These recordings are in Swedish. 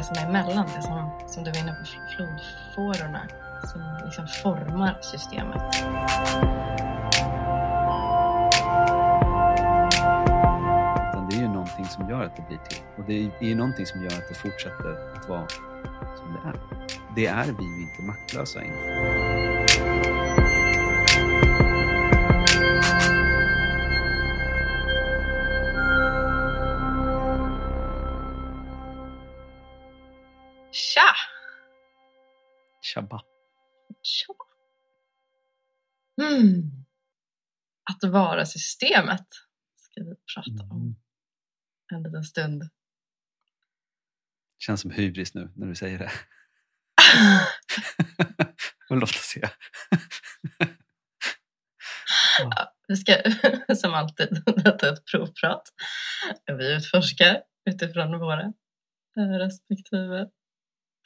det som är emellan, det som, som du var inne på, flodfårorna som liksom formar systemet. Det är ju någonting som gör att det blir till. Och det är ju någonting som gör att det fortsätter att vara som det är. Det är vi ju inte maktlösa inför. Att vara systemet ska vi prata om Mm. en liten stund. Känns som hybris nu när du säger det. Låt oss se. Ja, vi ska som alltid, detta är ett provprat. Vi utforskar utifrån våra eh, respektive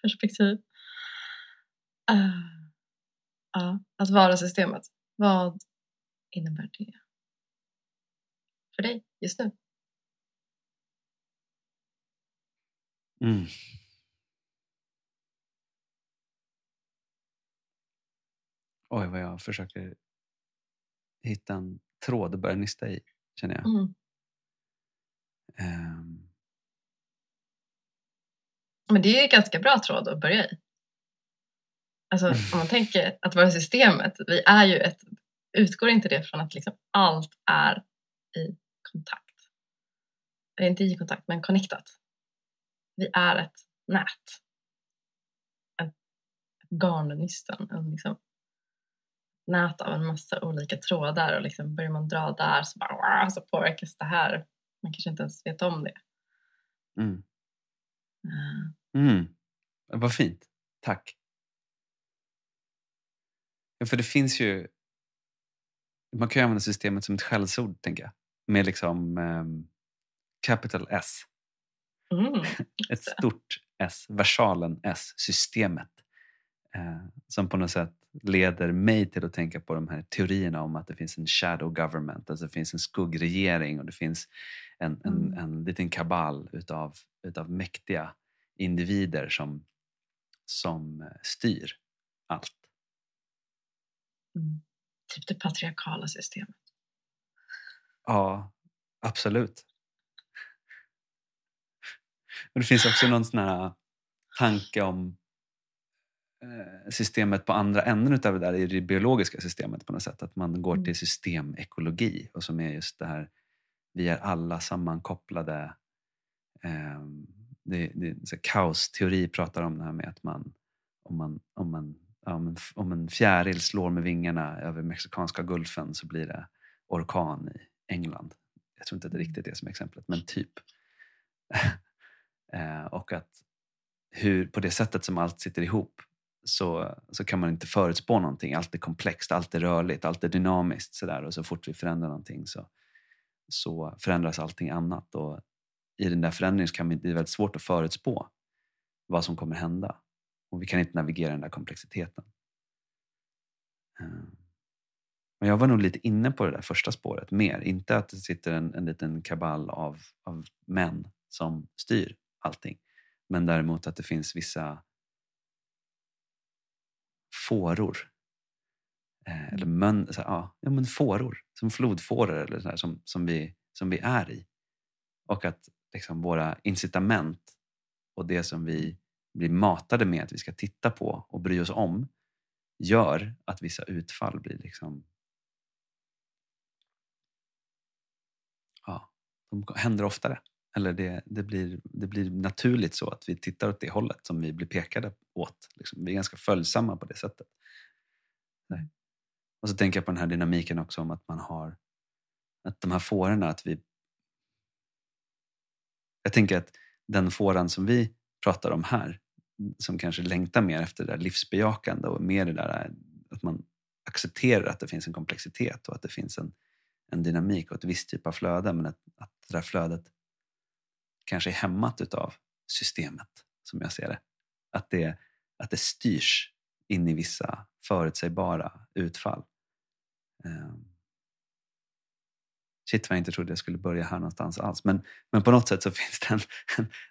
perspektiv. Eh, Ja, att vara systemet. Vad innebär det för dig just nu? Mm. Oj, vad jag försöker hitta en tråd att börja nysta i, känner jag. Mm. Ehm, Men det är ju en ganska bra tråd att börja i. Alltså om man tänker att vara systemet, vi är ju ett, utgår inte det från att liksom allt är i kontakt? Eller inte i kontakt, men connectat. Vi är ett nät. Ett, ett garnnystan, en liksom nät av en massa olika trådar och liksom börjar man dra där så, bara, så påverkas det här. Man kanske inte ens vet om det. mm. Eh, Mm. Vad fint. Tack. Ja, för det finns ju... Man kan ju använda systemet som ett skällsord, tänker jag. Med liksom ehm, capital S. Mm. Ett stort S. Versalen S. Systemet. Eh, som på något sätt leder mig till att tänka på de här teorierna om att det finns en shadow government. Alltså det finns en skuggregering och det finns en, en, Mm. en liten kabal utav, utav mäktiga individer som, som eh, styr allt. Mm. Typ det patriarkala systemet. Ja, absolut. Men det finns också någon sån här tanke om eh, systemet på andra änden utav det där, i det biologiska systemet på något sätt. Att man går Mm. till systemekologi och som är just det här, vi är alla sammankopplade. Eh, det, det, så kaosteori pratar om det här med att man, om, man, om, man, om, en, om en fjäril slår med vingarna över mexikanska gulfen så blir det orkan i England. Jag tror inte att det riktigt är som exemplet, men typ. Eh, och att hur, på det sättet som allt sitter ihop så, så kan man inte förutspå någonting. Allt är komplext, allt är rörligt, allt är dynamiskt. Sådär. Och så fort vi förändrar någonting så, så förändras allting annat. Och I den där förändringen så kan vi, det är väldigt svårt att förutspå vad som kommer hända. Och vi kan inte navigera den där komplexiteten. Eh, Men jag var nog lite inne på det där första spåret mer. Inte att det sitter en, en liten kabal av, av män som styr allting. Men däremot att det finns vissa fåror. Eh, eller mön, så, här, ja, ja, men fåror. Som flodfåror eller så här, som, som, vi, som vi är i. Och att liksom, våra incitament och det som vi blir matade med att vi ska titta på och bry oss om gör att vissa utfall blir liksom ja, de händer oftare. Eller det, det, blir, det blir naturligt så att vi tittar åt det hållet som vi blir pekade åt. Liksom. Vi är ganska följsamma på det sättet. Nej. Och så tänker jag på den här dynamiken också om att man har att de här fårorna, att vi jag tänker att den fåran som vi pratar om här, som kanske längtar mer efter det där livsbejakande och mer det där eh, att man accepterar att det finns en komplexitet och att det finns en, en dynamik och ett visst typ av flöde men att, att det där flödet kanske är hämmat utav systemet som jag ser det. Att det, att det styrs in i vissa förutsägbara utfall. Um, shit vad jag inte trodde jag skulle börja här någonstans alls. Men, men på något sätt så finns den,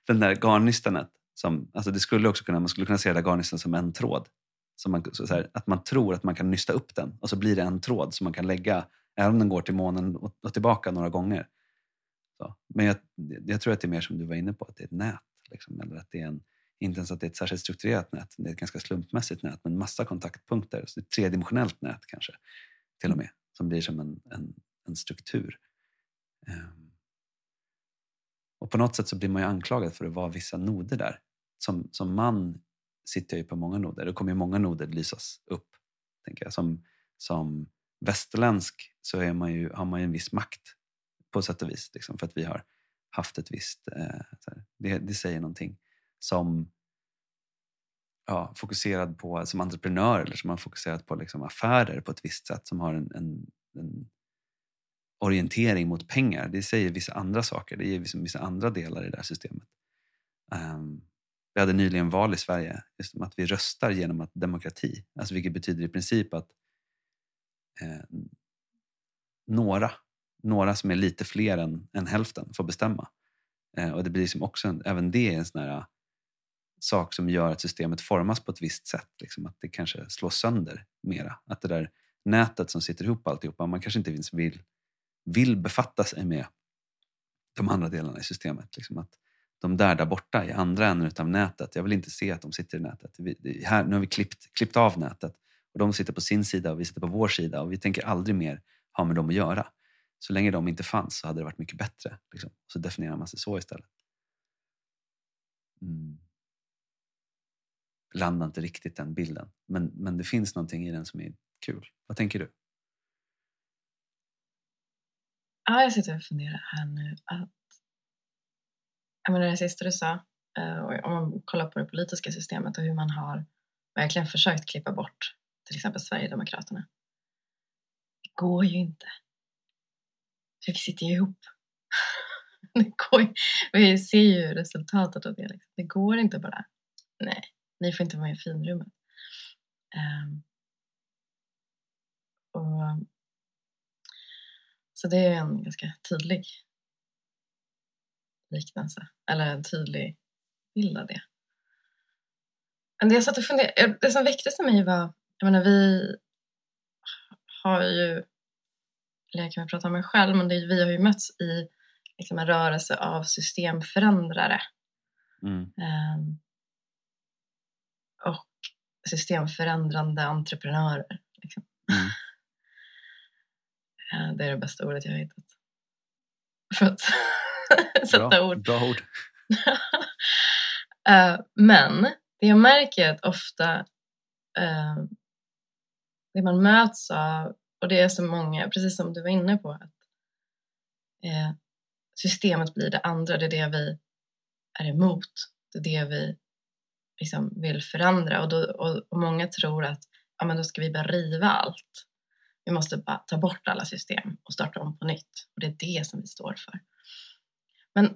den där garnnystanet som, alltså det skulle också kunna, man skulle kunna se garnisen som en tråd. Som man, så här, att man tror att man kan nysta upp den och så blir det en tråd som man kan lägga, även om den går till månen och, och tillbaka några gånger. Så. Men jag, jag, tror att det är mer som du var inne på, att det är ett nät. Liksom, eller att det är en, inte ens att det är ett särskilt strukturerat nät, det är ett ganska slumpmässigt nät med massa kontaktpunkter. Så ett tredimensionellt nät kanske, till och med, som blir som en, en, en struktur. Um, och på något sätt så blir man ju anklagad för att vara vissa noder där. Som, som man sitter jag ju på många noder. Det kommer ju många noder lysas upp. Tänker jag. Som, som västerländsk så är man ju, har man ju en viss makt på sätt och vis. Liksom, för att vi har haft ett visst... Eh, här, det, det säger någonting. Som ja, fokuserad på, som entreprenör eller som har fokuserat på liksom, affärer på ett visst sätt. Som har en, en, en orientering mot pengar. Det säger vissa andra saker. Det ger vissa, vissa andra delar i det här systemet. Um, vi hade nyligen val i Sverige, just att vi röstar genom att demokrati, alltså vilket betyder i princip att eh, några, några som är lite fler än, än hälften får bestämma. Eh, och det blir liksom också en, även det är en sån här äh, sak som gör att systemet formas på ett visst sätt. Liksom, att det kanske slås sönder mera. Att det där nätet som sitter ihop alltihopa, man kanske inte ens vill, vill befatta sig med de andra delarna i systemet. Liksom att de där där borta i andra änden av nätet. Jag vill inte se att de sitter i nätet. Vi, här, nu har vi klippt, klippt av nätet och de sitter på sin sida och vi sitter på vår sida och vi tänker aldrig mer ha med dem att göra. Så länge de inte fanns så hade det varit mycket bättre. Liksom. Så definierar man sig så istället. Mm. Landar inte riktigt den bilden. Men, men det finns någonting i den som är kul. Vad tänker du? Ja, jag sitter och funderar här nu. Att jag menar det sista du sa, eh, om man kollar på det politiska systemet och hur man har verkligen försökt klippa bort till exempel Sverigedemokraterna. Det går ju inte. För vi sitter ju ihop. Det går vi ser ju resultatet av det. Liksom. Det går inte bara, nej, ni får inte vara i finrummet. Um, och, så det är en ganska tydlig liknelse eller en tydlig bild av det. Men det jag satt och funderade, det som väcktes i mig var, jag menar vi har ju, eller jag kan prata om mig själv, men det, vi har ju mötts i liksom en rörelse av systemförändrare. Mm. Um, och systemförändrande entreprenörer. Liksom. Mm. Uh, det är det bästa ordet jag har hittat. För att sätta bra, ord. Bra ord. uh, men det jag märker är att ofta uh, det man möts av, och det är så många, precis som du var inne på, att systemet blir det andra, det är det vi är emot, det är det vi liksom vill förändra och, då, och, och många tror att ja, men då ska vi bara riva allt. Vi måste bara ta bort alla system och starta om på nytt. Och det är det som vi står för. Men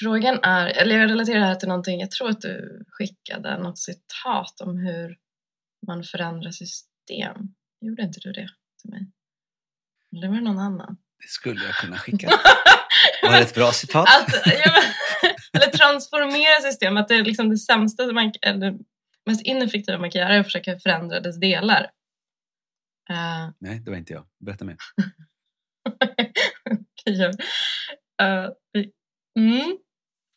frågan är, eller jag relaterar det här till någonting, jag tror att du skickade något citat om hur man förändrar system. Gjorde inte du det till mig? Eller var det någon annan? Det skulle jag kunna skicka. Var det ett bra citat? Att, ja, eller transformera system, att det är liksom det sämsta man, eller mest ineffektiva man kan göra är att försöka förändra dess delar. Uh, Nej, det var inte jag. Berätta mer. okay, Uh, mm.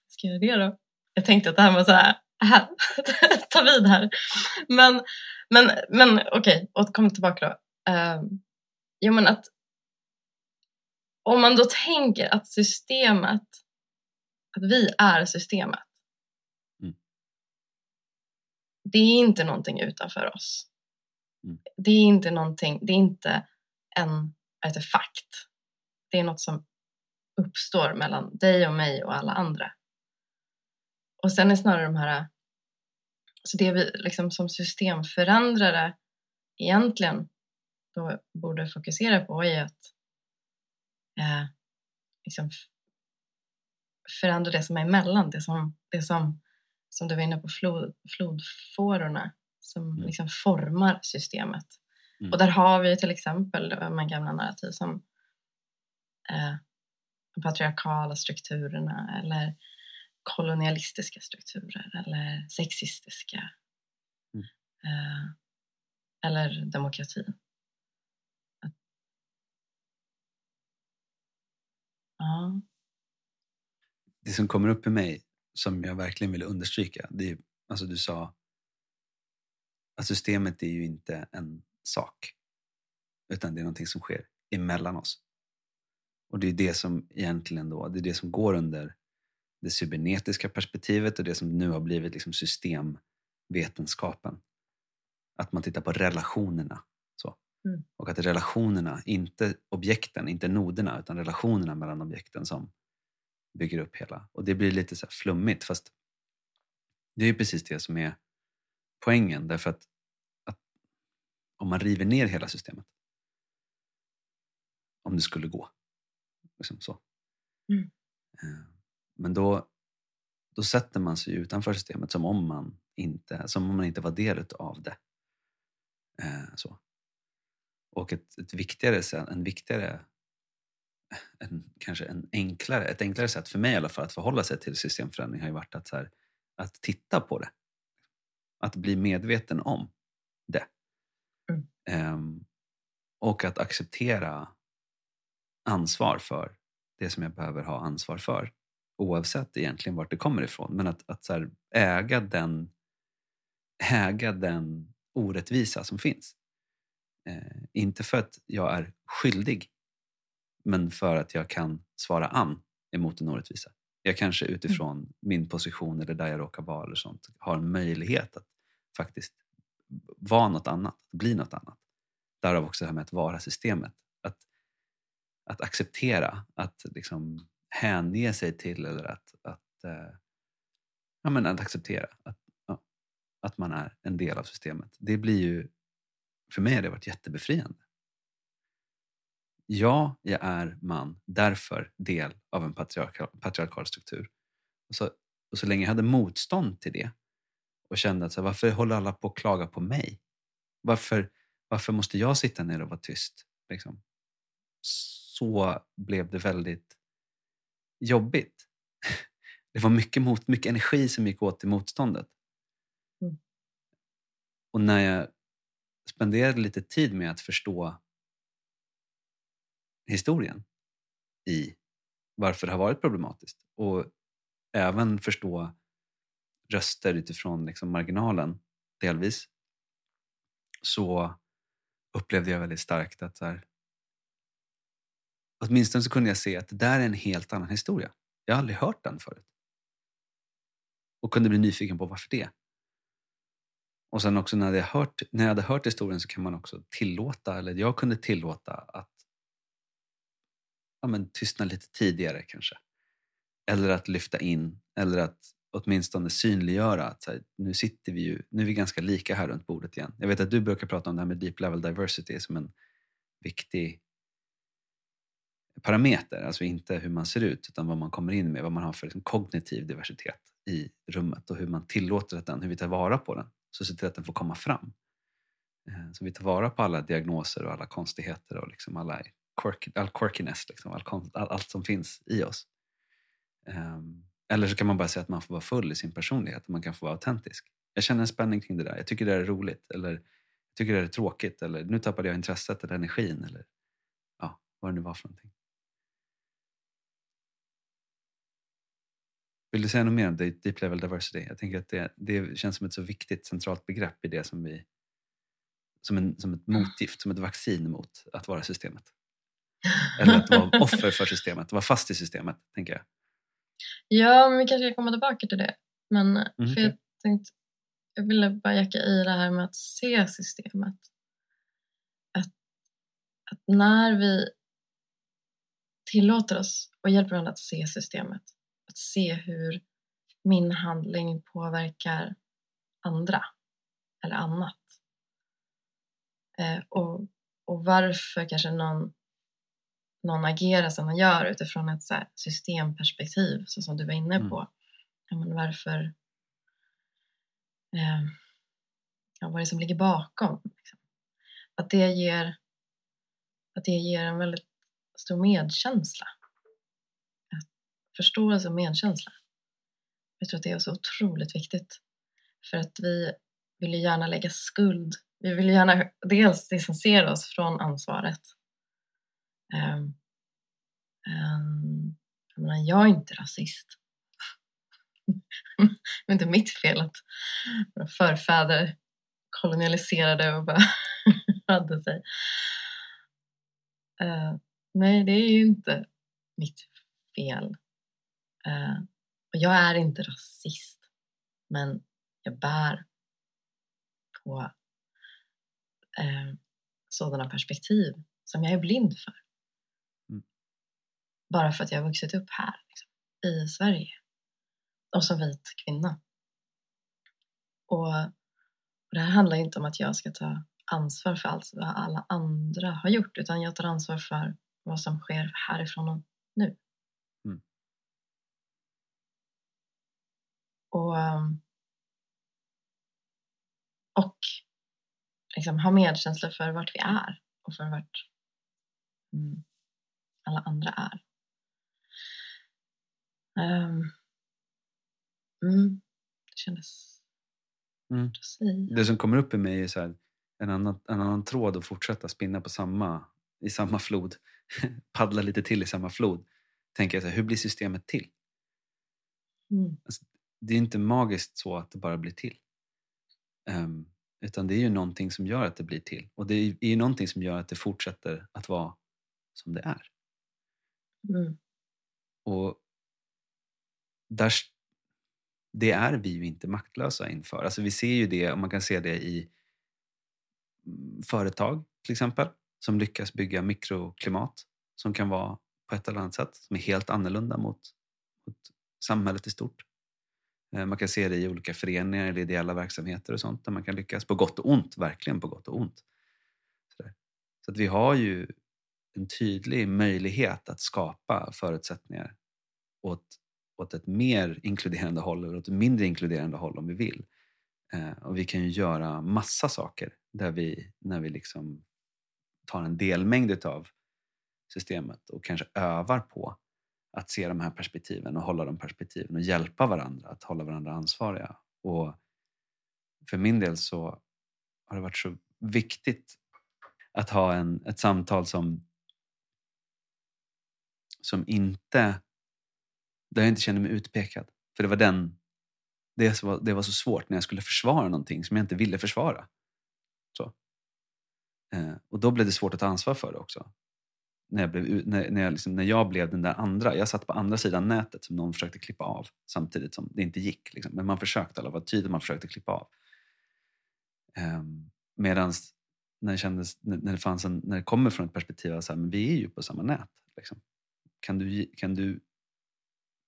Ska jag göra det då? Jag tänkte att det här var så här, här ta vid här. Men, men, men okej, okay, återkom tillbaka då. Uh, jo men att om man då tänker att systemet, att vi är systemet. Mm. Det är inte någonting utanför oss. Mm. Det är inte någonting, det är inte en artefakt. Det är något som uppstår mellan dig och mig och alla andra. Och sen är snarare de här, så det vi liksom som systemförändrare egentligen då borde fokusera på är att eh, liksom förändra det som är emellan, det som, det som, som du var inne på, flod, flodfårorna som mm. liksom formar systemet. Mm. Och där har vi till exempel de gamla narrativ som eh, de patriarkala strukturerna eller kolonialistiska strukturer eller sexistiska. Mm. Eh, eller demokrati. Att, ja. Det som kommer upp i mig som jag verkligen vill understryka, det är, alltså du sa att systemet är ju inte en sak. Utan det är någonting som sker emellan oss. Och det är det som egentligen då, det är det som går under det cybernetiska perspektivet och det som nu har blivit liksom systemvetenskapen. Att man tittar på relationerna. Så. Mm. Och att relationerna, inte objekten, inte noderna, utan relationerna mellan objekten som bygger upp hela. Och det blir lite så flummigt fast det är ju precis det som är poängen därför att, att om man river ner hela systemet om det skulle gå. Liksom så. Mm. Eh, men då, då sätter man sig utanför systemet som om man inte, som om man inte var del av det. Eh, så. Och ett, ett viktigare, en viktigare en, kanske en enklare, ett enklare sätt för mig i alla fall att förhålla sig till systemförändring har ju varit att, här, att titta på det. Att bli medveten om det. Mm. Um, och att acceptera ansvar för det som jag behöver ha ansvar för. Oavsett egentligen vart det kommer ifrån. Men att, att så äga, den, äga den orättvisa som finns. Eh, inte för att jag är skyldig men för att jag kan svara an emot en orättvisa. Jag kanske utifrån mm. min position eller där jag råkar vara eller sånt har en möjlighet att faktiskt vara något annat, bli något annat. Därav också det här med att vara systemet. Att, att acceptera, att liksom hänge sig till eller att, att, eh, ja, men att acceptera att, ja, att man är en del av systemet. Det blir ju, för mig har det varit jättebefriande. Ja, jag är man, därför del av en patriarkal, patriarkal struktur. Och så, och så länge jag hade motstånd till det och kände att så, varför håller alla på att klaga på mig? Varför, varför måste jag sitta ner och vara tyst? Liksom? Så blev det väldigt jobbigt. Det var mycket, mot, mycket energi som gick åt till motståndet. Mm. Och när jag spenderade lite tid med att förstå historien i varför det har varit problematiskt och även förstå röster utifrån liksom marginalen delvis så upplevde jag väldigt starkt att så här, åtminstone så kunde jag se att det där är en helt annan historia. Jag har aldrig hört den förut. Och kunde bli nyfiken på varför det. Och sen också när jag, hört, när jag hade hört historien så kan man också tillåta, eller jag kunde tillåta att ja, men, tystna lite tidigare kanske. Eller att lyfta in, eller att åtminstone synliggöra att här, nu sitter vi ju, nu är vi ganska lika här runt bordet igen. Jag vet att du brukar prata om det här med deep level diversity som en viktig parameter, alltså inte hur man ser ut utan vad man kommer in med, vad man har för liksom, kognitiv diversitet i rummet och hur man tillåter att den, hur vi tar vara på den, så ser till att den får komma fram. Eh, så vi tar vara på alla diagnoser och alla konstigheter och liksom alla quirk, all quirkiness, liksom, all, all, allt som finns i oss. Um, eller så kan man bara säga att man får vara full i sin personlighet och man kan få vara autentisk. Jag känner en spänning kring det där. Jag tycker det är roligt eller jag tycker det är tråkigt eller nu tappade jag intresset eller energin eller ja, vad det nu var för någonting. Vill du säga något mer om deep level diversity? Jag tänker att det, det känns som ett så viktigt centralt begrepp i det som vi som, en, som ett motgift, som ett vaccin mot att vara systemet. Eller att vara offer för systemet, vara fast i systemet, tänker jag. Ja, men vi kanske ska komma tillbaka till det. Men Mm, för okej. jag tänkte, jag ville bara jacka i det här med att se systemet. Att, att när vi tillåter oss och hjälper varandra att se systemet, att se hur min handling påverkar andra eller annat. Eh, och, och varför kanske någon någon agerar som man gör utifrån ett så systemperspektiv, så som du var inne Mm. på. Ja, men varför... Eh, ja, vad är det som ligger bakom? Liksom. Att, det ger, att det ger en väldigt stor medkänsla. Förståelse och medkänsla. Jag tror att det är så otroligt viktigt. För att vi vill ju gärna lägga skuld. Vi vill gärna dels distansera oss från ansvaret. Um, um, jag, menar, jag är inte rasist. det är inte mitt fel att våra förfäder kolonialiserade och bara hade sig. Uh, nej, det är ju inte mitt fel. Uh, och jag är inte rasist, men jag bär på uh, sådana perspektiv som jag är blind för. Bara för att jag har vuxit upp här liksom, i Sverige och som vit kvinna. Och, och det här handlar inte om att jag ska ta ansvar för allt vad alla andra har gjort utan jag tar ansvar för vad som sker härifrån och nu. Mm. Och, um, och liksom ha medkänsla för vart vi är och för vart mm, alla andra är. Um, mm, det kändes mm. att säga. Det som kommer upp i mig är så här, en, annan, en annan tråd att fortsätta spinna på samma, i samma flod. Paddla lite till i samma flod. Tänker jag så här, hur blir systemet till? Mm. Alltså, det är inte magiskt så att det bara blir till. Um, utan det är ju någonting som gör att det blir till. Och det är ju någonting som gör att det fortsätter att vara som det är. Mm. Och där, det är vi ju inte maktlösa inför. Alltså vi ser ju det, och man kan se det i mm, företag till exempel som lyckas bygga mikroklimat som kan vara på ett eller annat sätt som är helt annorlunda mot, mot samhället i stort. Eh, man kan se det i olika föreningar eller ideella verksamheter och sånt där man kan lyckas på gott och ont, verkligen på gott och ont. Så att vi har ju en tydlig möjlighet att skapa förutsättningar åt, åt ett mer inkluderande håll eller åt ett mindre inkluderande håll om vi vill. Eh, och vi kan ju göra massa saker där vi, när vi liksom tar en delmängd av systemet och kanske övar på att se de här perspektiven och hålla de perspektiven och hjälpa varandra att hålla varandra ansvariga. Och för min del så har det varit så viktigt att ha en, ett samtal som, som inte, där jag inte kände mig utpekad. För det var den det var, det var så svårt när jag skulle försvara någonting som jag inte ville försvara. Så. Eh, och då blev det svårt att ta ansvar för det också när jag, blev, när, när, jag liksom, när jag blev den där andra. Jag satt på andra sidan nätet som någon försökte klippa av samtidigt som det inte gick. Liksom. Men man försökte, eller var tydligt man försökte klippa av. Eh, Medan när, det när, det fanns en, när det kommer från ett perspektiv av att vi är ju på samma nät. Liksom. Kan, du, kan, du,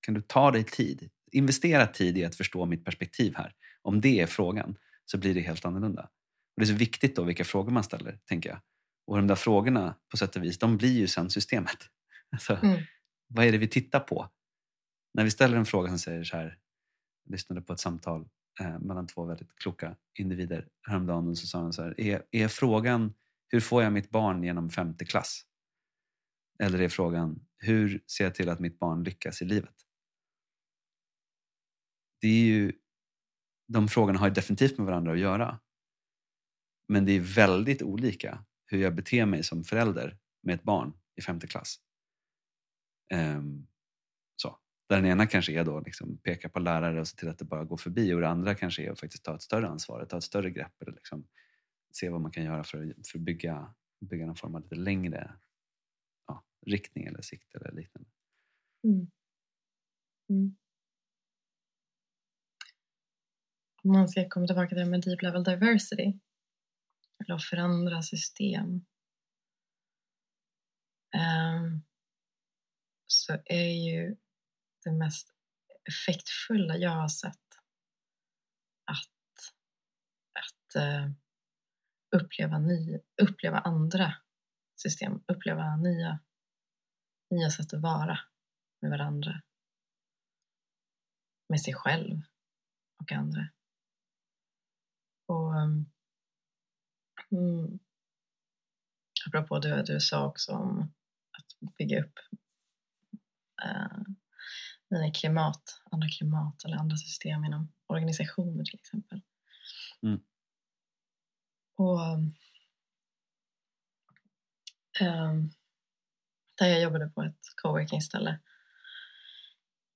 kan du ta dig tid? Investera tid i att förstå mitt perspektiv här. Om det är frågan så blir det helt annorlunda. Och det är så viktigt då vilka frågor man ställer, tänker jag. Och de där frågorna på sätt och vis, de blir ju sen systemet. Alltså, mm. Vad är det vi tittar på? När vi ställer en fråga som säger så här, jag lyssnade på ett samtal eh, mellan två väldigt kloka individer häromdagen och så sa han så här, är, är frågan hur får jag mitt barn genom femte klass? Eller är frågan hur ser jag till att mitt barn lyckas i livet? Det är ju, de frågorna har definitivt med varandra att göra. Men det är väldigt olika hur jag beter mig som förälder med ett barn i femte klass. Um, så. Där den ena kanske är då liksom peka på lärare och se till att det bara går förbi och det andra kanske är att faktiskt ta ett större ansvar, ta ett större grepp eller liksom se vad man kan göra för att, för att bygga, bygga någon form av lite längre ja, riktning eller sikt eller liknande. Mm. Mm. Om man ska komma tillbaka till det med deep level diversity. Eller att förändra system. Um, så är ju det mest effektfulla jag har sett att, att uh, uppleva, ny, uppleva andra system, uppleva nya, nya sätt att vara med varandra, med sig själv och andra. Och um, Mm. Apropå det du sa också om att bygga upp uh, mina klimat, andra klimat eller andra system inom organisationer till exempel. Mm. Och um, där jag jobbade på ett coworking-ställe,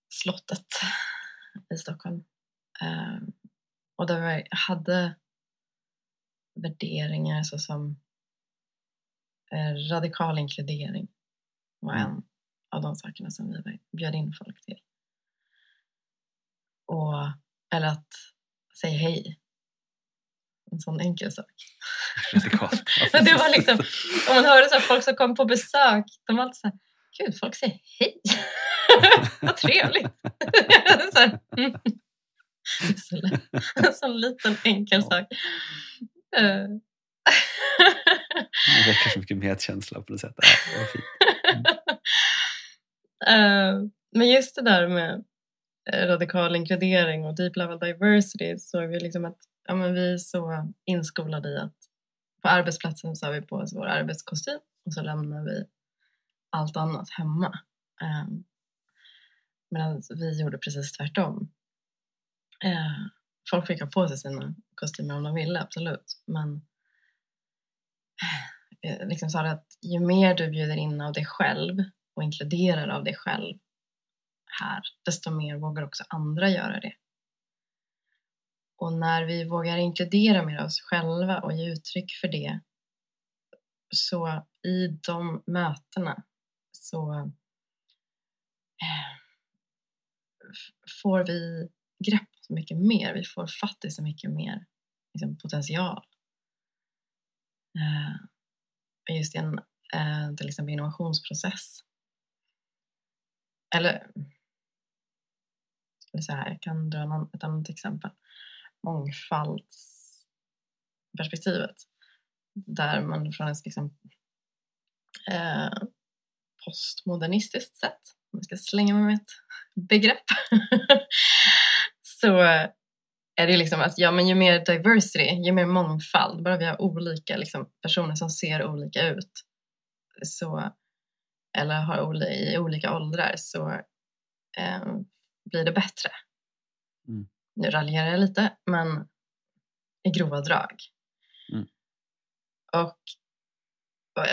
Slottet i Stockholm. Um, och där vi hade värderingar såsom eh, radikal inkludering var Mm. en av de sakerna som vi bjöd in folk till. Och, eller att säga hej. En sån enkel sak. Radikalt. Men det var liksom, om man hörde så folk som kom på besök, de var alltid så här, gud folk säger hej. Vad trevligt. så här, mm. En sån liten enkel sak. Eh, Det väcker så mycket medkänsla på något sätt. Eh, Men just det där med eh, radikal inkludering och deep level diversity så är vi liksom att ja, men vi är så inskolade i att på arbetsplatsen så har vi på oss vår arbetskostym och så lämnar vi allt annat hemma. Eh, Medan vi gjorde precis tvärtom. Eh, Folk fick ha på sig sina kostymer om de ville, absolut. Men eh, liksom sa det att ju mer du bjuder in av dig själv och inkluderar av dig själv här, desto mer vågar också andra göra det. Och när vi vågar inkludera mer av oss själva och ge uttryck för det så i de mötena så eh, får vi grepp så mycket mer. Vi får fatt i så mycket mer liksom, potential. Uh, just i en uh, till exempel innovationsprocess. Eller, eller så här, jag kan dra någon, ett annat exempel. Mångfaldsperspektivet. Där man från ett liksom, uh, postmodernistiskt sätt, om jag ska slänga mig med ett begrepp, så är det liksom att ja, men ju mer diversity, ju mer mångfald, bara vi har olika liksom, personer som ser olika ut så, eller har oli, i olika åldrar så eh, blir det bättre. Mm. Nu raljerar jag lite, men i grova drag. Mm. Och,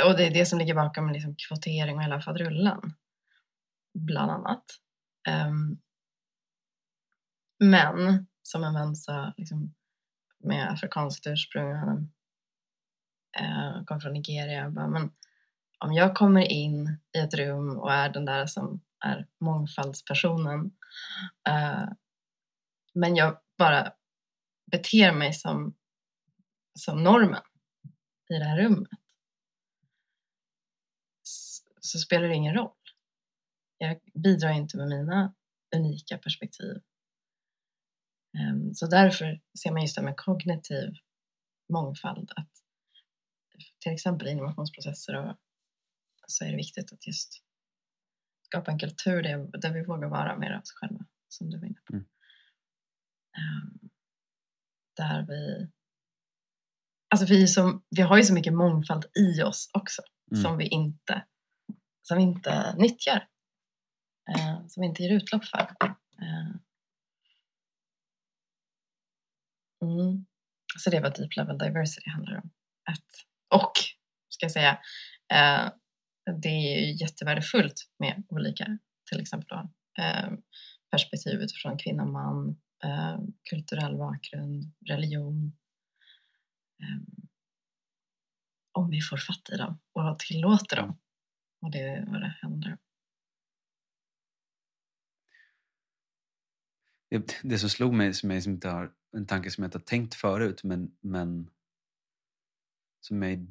och det är det som ligger bakom liksom kvotering och hela faderullan, bland annat. Ehm, men som en vän sa, liksom, med afrikanskt ursprung, han eh, kom från Nigeria, bara, men om jag kommer in i ett rum och är den där som är mångfaldspersonen eh, men jag bara beter mig som, som normen i det här rummet så spelar det ingen roll. Jag bidrar inte med mina unika perspektiv. Ehm, Så därför ser man just det med kognitiv mångfald att till exempel i innovationsprocesser så är det viktigt att just skapa en kultur där, vi vågar vara mer oss själva, som du var inne på. Mm. Ehm, där vi... Alltså vi, som, vi har ju så mycket mångfald i oss också Mm. som vi inte, som vi inte nyttjar. Eh, som vi inte ger utlopp för. Eh, mm. Så det är vad Deep Level Diversity handlar om. Att, och, ska jag säga, eh, det är ju jättevärdefullt med olika, till exempel då, eh, perspektiv utifrån kvinna, man, eh, kulturell bakgrund, religion. Eh, om vi får fatt i dem och tillåter dem. Och det är vad det handlar om. Det, det som slog mig, som jag som inte har, en tanke som jag inte har tänkt förut men, men som jag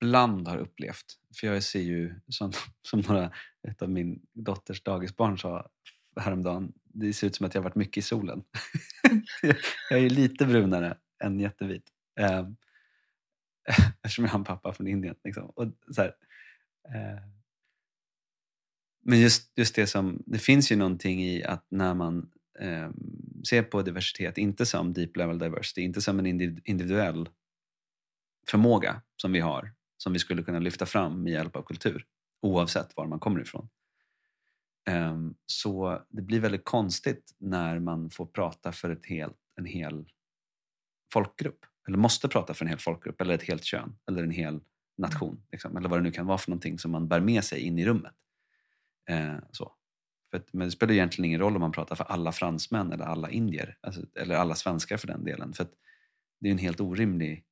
ibland har upplevt. För jag ser ju, som, som några, ett av min dotters dagisbarn sa häromdagen, det ser ut som att jag har varit mycket i solen. jag är ju lite brunare än jättevit. Eh, eftersom jag har en pappa från Indien. Liksom. Och så här, eh, men just, just det som, det finns ju någonting i att när man eh, se på diversitet, inte som deep level diversity, inte som en indiv- individuell förmåga som vi har, som vi skulle kunna lyfta fram med hjälp av kultur, oavsett var man kommer ifrån. Eh, så det blir väldigt konstigt när man får prata för ett helt, en hel folkgrupp. Eller måste prata för en hel folkgrupp, eller ett helt kön, eller en hel nation. Liksom, eller vad det nu kan vara för någonting som man bär med sig in i rummet. Eh, så. För att, men det spelar egentligen ingen roll om man pratar för alla fransmän eller alla indier, alltså, eller alla svenskar för den delen. För det är en helt orimlig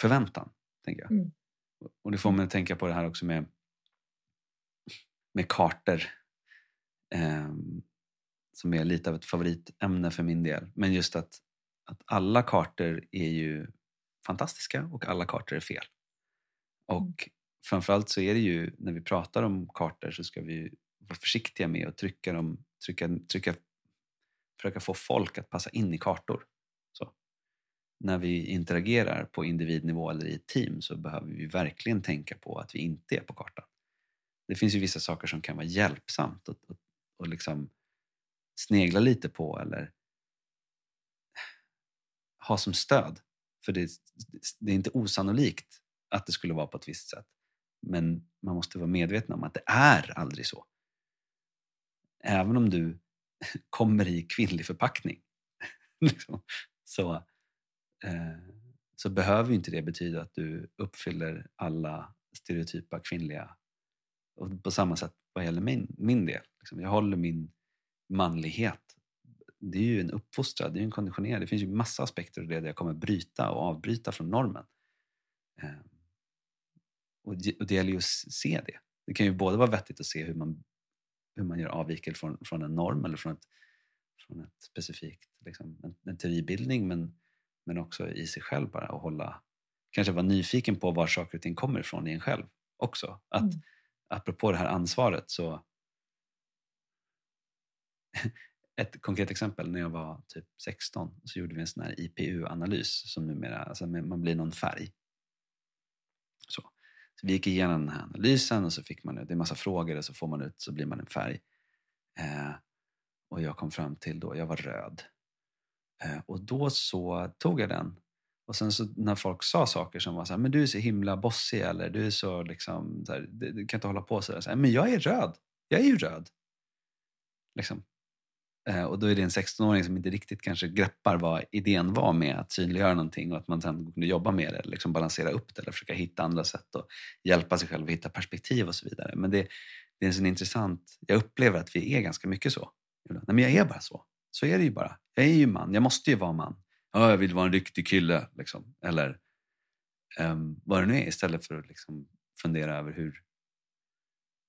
förväntan, tänker jag. Mm. Och det får mig att tänka på det här också med, med kartor. Eh, som är lite av ett favoritämne för min del. Men just att, att alla kartor är ju fantastiska och alla kartor är fel. Och mm. framförallt så är det ju, när vi pratar om kartor så ska vi vara försiktiga med att trycka dem, trycka, trycka, försöka få folk att passa in i kartor. Så. När vi interagerar på individnivå eller i ett team så behöver vi verkligen tänka på att vi inte är på kartan. Det finns ju vissa saker som kan vara hjälpsamt att, att, att liksom snegla lite på eller ha som stöd. För det, det är inte osannolikt att det skulle vara på ett visst sätt. Men man måste vara medveten om att det är aldrig så. Även om du kommer i kvinnlig förpackning liksom, så, eh, så behöver inte det betyda att du uppfyller alla stereotypa kvinnliga och på samma sätt vad gäller min, min del. Liksom, jag håller min manlighet det är ju en uppfostrad, det är en konditionerad. Det finns ju massa aspekter av det där jag kommer bryta och avbryta från normen. Eh, och det gäller ju att se det. Det kan ju både vara vettigt att se hur man, hur man gör avvikelser från, från en norm eller från ett, från ett specifikt, liksom, en, en teoribildning men, men också i sig själv bara och hålla, kanske vara nyfiken på var saker och ting kommer ifrån i en själv också. Att, mm. Apropå det här ansvaret så ett konkret exempel, när jag var typ 16 så gjorde vi en sån här IPU-analys som numera, alltså man blir någon färg. Så. vi gick igenom den här analysen och så fick man ut, det är massa frågor och så får man ut, så blir man en färg. Eh, och jag kom fram till då, jag var röd. Eh, och då så tog jag den och sen så när folk sa saker som var så här, men du är så himla bossig eller du är så liksom, så här, du, du, kan inte hålla på sådär. Så här, men jag är röd. Jag är ju röd. Liksom. Eh, och då är det en 16-åring som inte riktigt kanske greppar vad idén var med att synliggöra någonting och att man sen kunde jobba med det, liksom balansera upp det eller försöka hitta andra sätt att hjälpa sig själv att hitta perspektiv och så vidare. Men det, det är en sån intressant, jag upplever att vi är ganska mycket så. Nej men jag är bara så. Så är det ju bara. Jag är ju man, jag måste ju vara man. Ja, jag vill vara en riktig kille. Liksom. Eller um, vad det nu är istället för att liksom fundera över hur,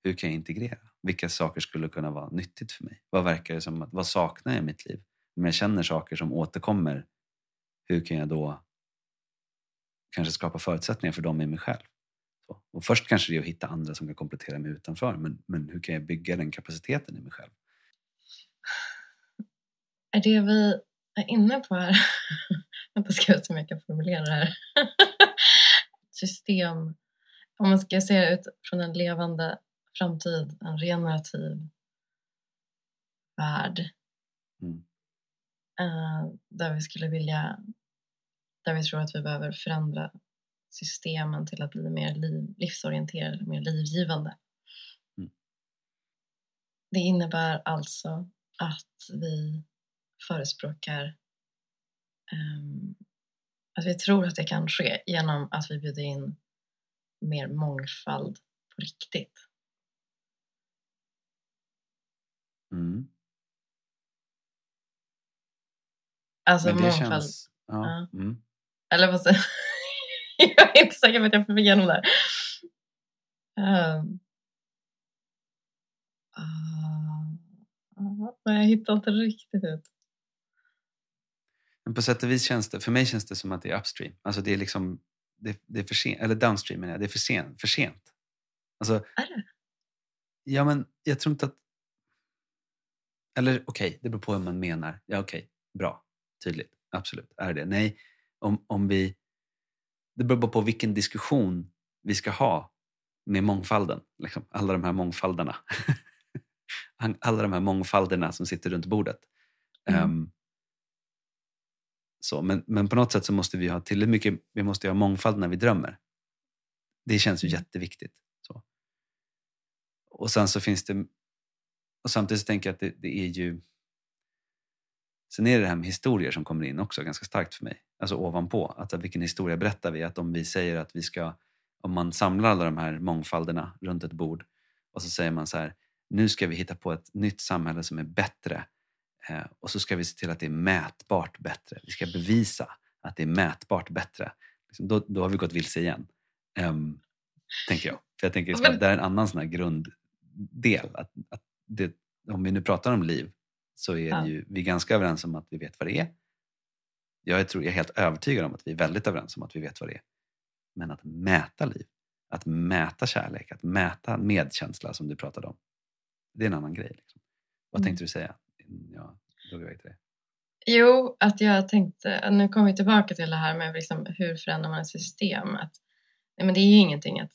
hur kan jag integrera? Vilka saker skulle kunna vara nyttigt för mig? Vad verkar det som? Vad saknar jag i mitt liv? Om jag känner saker som återkommer, hur kan jag då kanske skapa förutsättningar för dem i mig själv? Så. Och först kanske det är att hitta andra som kan komplettera mig utanför, men, men hur kan jag bygga den kapaciteten i mig själv? Är det vi är inne på här, vänta ska jag se om jag kan formulera det här, system, om man ska se det ut från en levande framtid, en regenerativ värld. Mm. Uh, där vi skulle vilja, där vi tror att vi behöver förändra systemen till att bli mer liv, livsorienterade, mer livgivande. Mm. Det innebär alltså att vi förespråkar um, att vi tror att det kan ske genom att vi bjuder in mer mångfald på riktigt. Mm. Alltså Men det mångfald. Känns, ja. ja. Mm. Eller vad säger Jag är inte säker på att jag får igenom det um. uh, jag hittar inte riktigt ut. Men på sätt och vis känns det, för mig känns det som att det är upstream. Alltså det är liksom, det, det är för sent, eller downstream menar jag, det är för sent. För sent. Alltså, är det? Ja men jag tror inte att eller okej, okay, det beror på hur man menar. Ja okej, okay, bra, tydligt, absolut. Är det Nej, om, om vi... Det beror bara på vilken diskussion vi ska ha med mångfalden. Liksom. Alla de här mångfalderna. Alla de här mångfalderna som sitter runt bordet. Mm. Um, så, men, men på något sätt så måste vi ha tillräckligt mycket, vi måste ha mångfald när vi drömmer. Det känns ju mm. jätteviktigt. Så. och sen så finns det... Och samtidigt så tänker jag att det, det är ju... Sen är det det här med historier som kommer in också ganska starkt för mig. Alltså ovanpå. Att vilken historia berättar vi? Att om vi säger att vi ska... Om man samlar alla de här mångfalderna runt ett bord och så säger man så här, nu ska vi hitta på ett nytt samhälle som är bättre eh, och så ska vi se till att det är mätbart bättre. Vi ska bevisa att det är mätbart bättre. Liksom, då, då har vi gått vilse igen. Um, tänker jag. För jag tänker att det är en annan sån här grunddel. Att, att det, om vi nu pratar om liv så är ja. ju, vi är ganska överens om att vi vet vad det är. Jag är, tror, jag är helt övertygad om att vi är väldigt överens om att vi vet vad det är. Men att mäta liv, att mäta kärlek, att mäta medkänsla som du pratade om. Det är en annan grej. Liksom. Vad mm. tänkte du säga? Ja, drog iväg till det. Jo, att jag tänkte, nu kommer vi tillbaka till det här med liksom hur förändrar man ett system. Att, nej men det är ju ingenting att,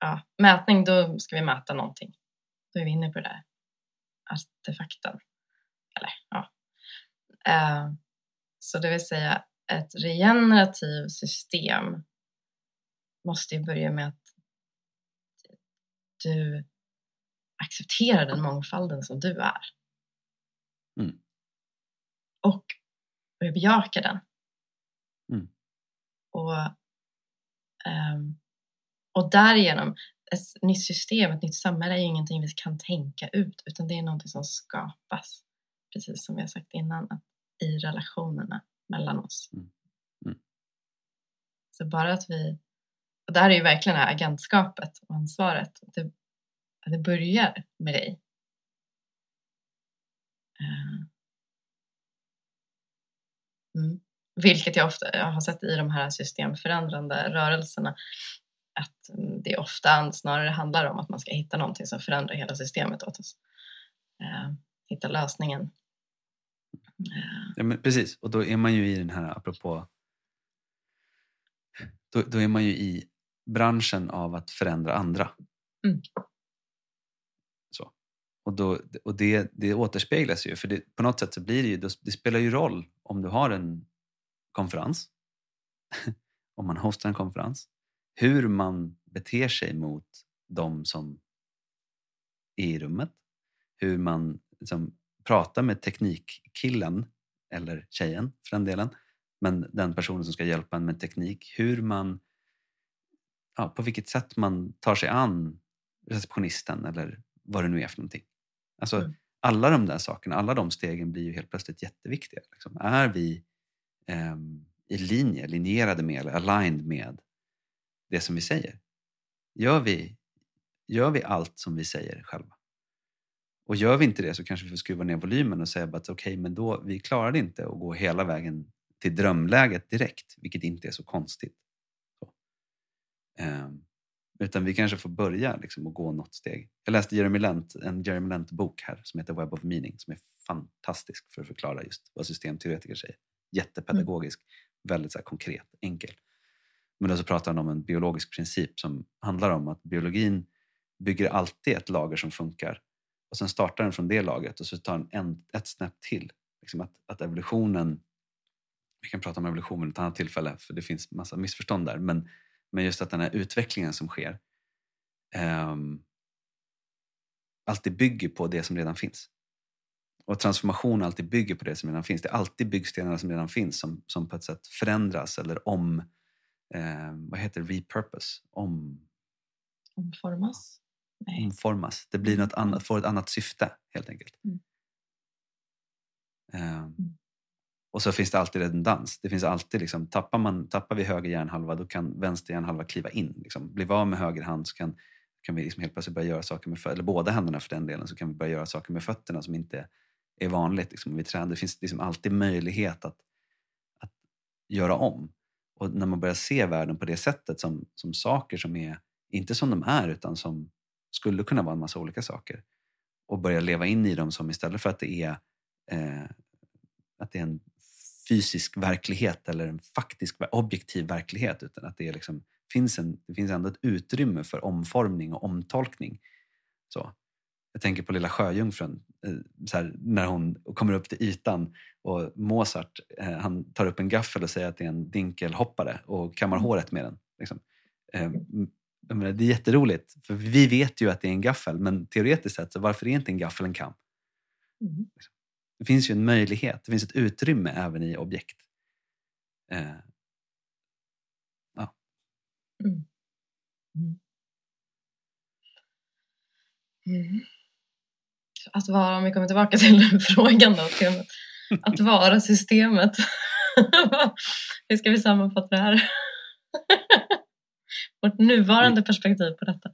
ja, mätning, då ska vi mäta någonting. Då är vi inne på det där artefakten. Eller, ja. Uh, så det vill säga ett regenerativt system måste ju börja med att du accepterar den mångfalden som du är. Mm. Och börja bejaka den. Mm. Och, um, och därigenom, ett nytt system, ett nytt samhälle är ju ingenting vi kan tänka ut utan det är någonting som skapas. Precis som vi har sagt innan, att i relationerna mellan oss. Mm. Mm. Så bara att vi, och där är ju verkligen det här agentskapet och ansvaret, att det, att det börjar med dig. Uh. Mm. Vilket jag ofta jag har sett i de här systemförändrande rörelserna att det ofta snarare handlar om att man ska hitta någonting som förändrar hela systemet åt oss. Uh, hitta lösningen. Uh. Ja, men precis, och då är man ju i den här, apropå, då, då är man ju i branschen av att förändra andra. Mm. Så. Och, då, och det, det återspeglas ju, för det, på något sätt så blir det ju, det spelar ju roll om du har en konferens, om man hostar en konferens, hur man beter sig mot de som är i rummet, hur man liksom pratar med teknikkillen, eller tjejen för den delen, men den personen som ska hjälpa en med teknik, hur man, ja, på vilket sätt man tar sig an receptionisten eller vad det nu är för någonting. Alltså, mm. Alla de där sakerna, alla de stegen blir ju helt plötsligt jätteviktiga. Liksom. Är vi eh, i linje, linjerade med eller aligned med det som vi säger? Gör vi, gör vi allt som vi säger själva? Och gör vi inte det så kanske vi får skruva ner volymen och säga att okej, okay, men då, vi klarade inte att gå hela vägen till drömläget direkt, vilket inte är så konstigt. Så. Um, utan vi kanske får börja liksom, och gå något steg. Jag läste Jeremy Lent, en Jeremy Lent-bok här som heter Web of Meaning som är fantastisk för att förklara just vad systemteoretiker säger. Jättepedagogisk, mm. väldigt så här, konkret, enkel. Men då så pratar han om en biologisk princip som handlar om att biologin bygger alltid ett lager som funkar och sen startar den från det lagret och så tar den en, ett snäpp till. Liksom att, att evolutionen, vi kan prata om evolution vid ett annat tillfälle för det finns massa missförstånd där, men men just att den här utvecklingen som sker um, alltid bygger på det som redan finns. Och transformation alltid bygger på det som redan finns. Det är alltid byggstenarna som redan finns som, som på ett sätt förändras eller om... Eh, vad heter? Repurpose? Om... Omformas? Nej. Omformas. Det blir något annat, får ett annat syfte helt enkelt. Mm. Um, och så finns det alltid redundans. Det finns alltid liksom, tappar, man, tappar vi höger hjärnhalva då kan vänster hjärnhalva kliva in. Liksom. Blir vi av med höger hand så kan, kan vi liksom helt plötsligt börja göra saker med eller båda händerna för den delen, så kan vi börja göra saker med fötterna som inte är vanligt. Liksom. Vi tränar. Det finns liksom alltid möjlighet att, att göra om. Och när man börjar se världen på det sättet som, som saker som är, inte som de är, utan som skulle kunna vara en massa olika saker och börja leva in i dem som istället för att det är eh, att det är en fysisk verklighet eller en faktisk objektiv verklighet utan att det, är liksom, finns en, det finns ändå ett utrymme för omformning och omtolkning. Så. Jag tänker på Lilla Sjöjungfrun, eh, här, när hon kommer upp till ytan och Mozart eh, han tar upp en gaffel och säger att det är en dinkelhoppare och kammar mm. håret med den. Liksom. Eh, menar, det är jätteroligt, för vi vet ju att det är en gaffel, men teoretiskt sett, så varför är inte en gaffel en kam? Mm. Det finns ju en möjlighet, det finns ett utrymme även i objekt. Eh, Mm. Mm. Mm. Att vara, om vi kommer tillbaka till frågan då, att vara systemet. Hur ska vi sammanfatta det här? Vårt nuvarande perspektiv på detta.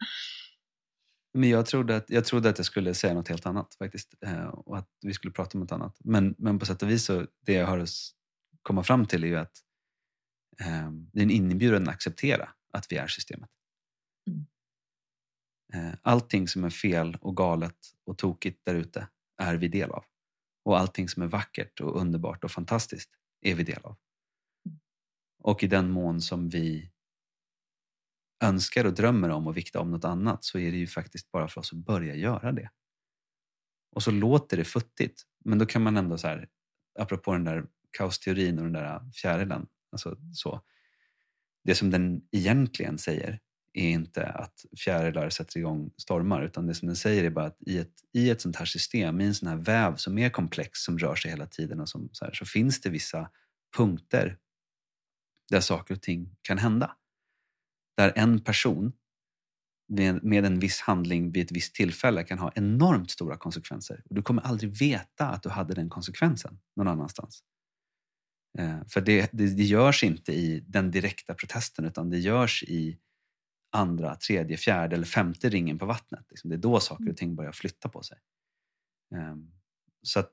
Men jag trodde, att, jag trodde att jag skulle säga något helt annat faktiskt. Eh, och att vi skulle prata om något annat. Men, men på sätt och vis så, det jag har att komma fram till är ju att eh, det är en inbjudan att acceptera att vi är systemet. Mm. Eh, allting som är fel och galet och tokigt där ute är vi del av. Och allting som är vackert och underbart och fantastiskt är vi del av. Och i den mån som vi önskar och drömmer om att vikta om något annat så är det ju faktiskt bara för oss att börja göra det. Och så låter det futtigt, men då kan man ändå så här, apropå den där kaosteorin och den där fjärilen, alltså så, det som den egentligen säger är inte att fjärilar sätter igång stormar utan det som den säger är bara att i ett, i ett sånt här system, i en sån här väv som är komplex, som rör sig hela tiden och som, så, här, så finns det vissa punkter där saker och ting kan hända. Där en person med en viss handling vid ett visst tillfälle kan ha enormt stora konsekvenser. Och du kommer aldrig veta att du hade den konsekvensen någon annanstans. Eh, för det, det, det görs inte i den direkta protesten utan det görs i andra, tredje, fjärde eller femte ringen på vattnet. Liksom, det är då saker och mm. ting börjar flytta på sig. Um, så att,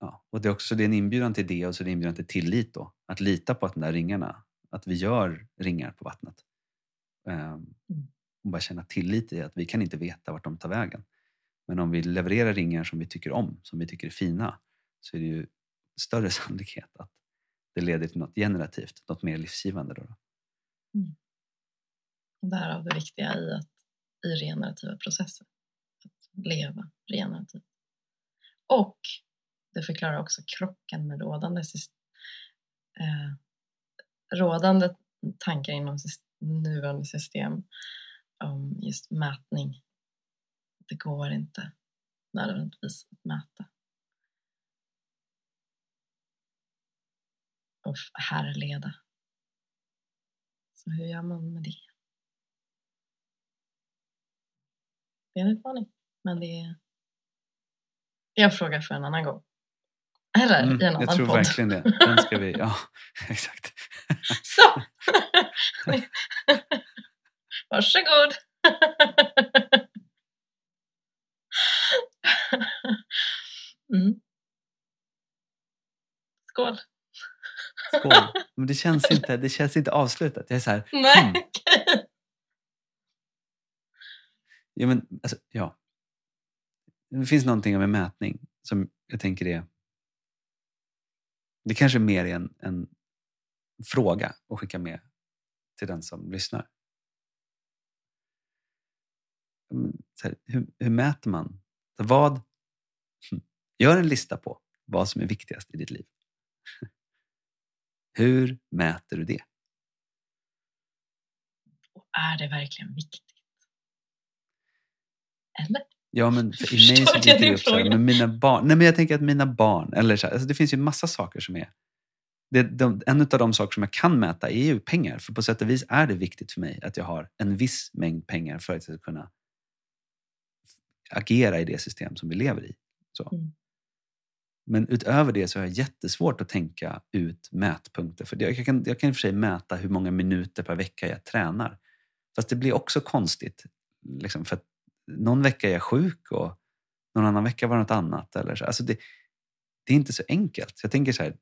ja, och det är också det är en inbjudan till det och så är det en inbjudan till tillit då. Att lita på att de där ringarna, att vi gör ringar på vattnet. Um, och bara känna tillit i att vi kan inte veta vart de tar vägen. Men om vi levererar ringar som vi tycker om, som vi tycker är fina, så är det ju större sannolikhet att det leder till något generativt, något mer livsgivande. Då. Mm. Därav det viktiga i, att, i regenerativa processer. Att leva regenerativt. Och det förklarar också krocken med rådande, eh, rådande tankar inom nuvarande system om just mätning. Det går inte nödvändigtvis att mäta. Och härleda. Så hur gör man med det? Det är en utmaning, men det är en fråga för en annan gång. Eller mm, i en annan Jag tror podd. verkligen det. Den ska vi, ja, exakt. Så! Varsågod! Mm. Skål! Skål! Men det känns inte, det känns inte avslutat. Jag är så här, Nej, hmm. Ja, men, alltså, ja. Det finns någonting med mätning som jag tänker är... Det kanske är mer är en, en fråga att skicka med till den som lyssnar. Mm, här, hur, hur, mäter man? Vad, gör en lista på vad som är viktigast i ditt liv. Hur mäter du det? Och är det verkligen viktigt? Eller? Ja, men för i mig så dyker det upp så här, men mina barn. Nej, men jag tänker att mina barn, eller så här, alltså det finns ju massa saker som är det, de, en av de saker som jag kan mäta är ju pengar. För på sätt och vis är det viktigt för mig att jag har en viss mängd pengar för att jag ska kunna agera i det system som vi lever i. Så. Mm. Men utöver det så har jag jättesvårt att tänka ut mätpunkter. För. Jag, kan, jag kan i och för sig mäta hur många minuter per vecka jag tränar. Fast det blir också konstigt. Liksom, för någon vecka är jag sjuk och någon annan vecka var det något annat. Eller så. Alltså det, det är inte så enkelt. Jag tänker så här,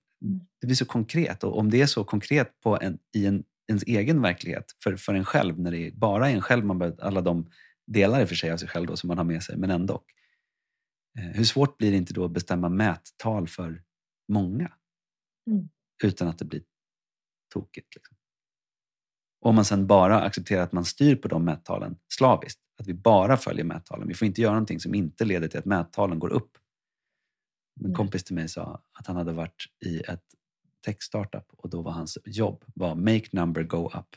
det blir så konkret. Och om det är så konkret på en, i en, ens egen verklighet för, för en själv, när det bara är en själv, man bör, alla de delar i och för sig av sig själv då, som man har med sig, men ändå. Eh, hur svårt blir det inte då att bestämma mättal för många? Mm. Utan att det blir tokigt. Liksom. Om man sen bara accepterar att man styr på de mättalen slaviskt, att vi bara följer mättalen. Vi får inte göra någonting som inte leder till att mättalen går upp. En kompis till mig sa att han hade varit i ett tech-startup och då var hans jobb var make number go up.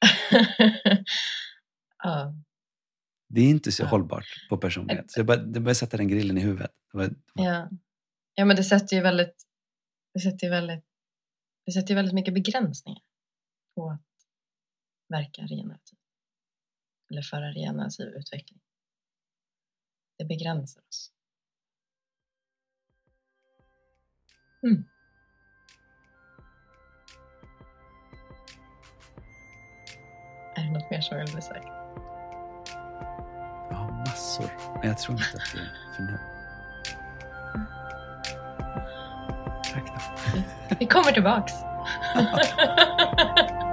ja. Det är inte så Ja. hållbart på personlighet. Så jag det bara sätta den grillen i huvudet. Det var, Ja. ja, men det sätter ju väldigt, det sätter ju väldigt, det sätter ju väldigt mycket begränsningar på verka regenerativt. Eller föra regenerativ utveckling. Det begränsar oss. Mm. Är det något mer som vill bli sagt? jag har massor. Men jag tror inte att det är för nu. Tack då. Vi kommer tillbaks.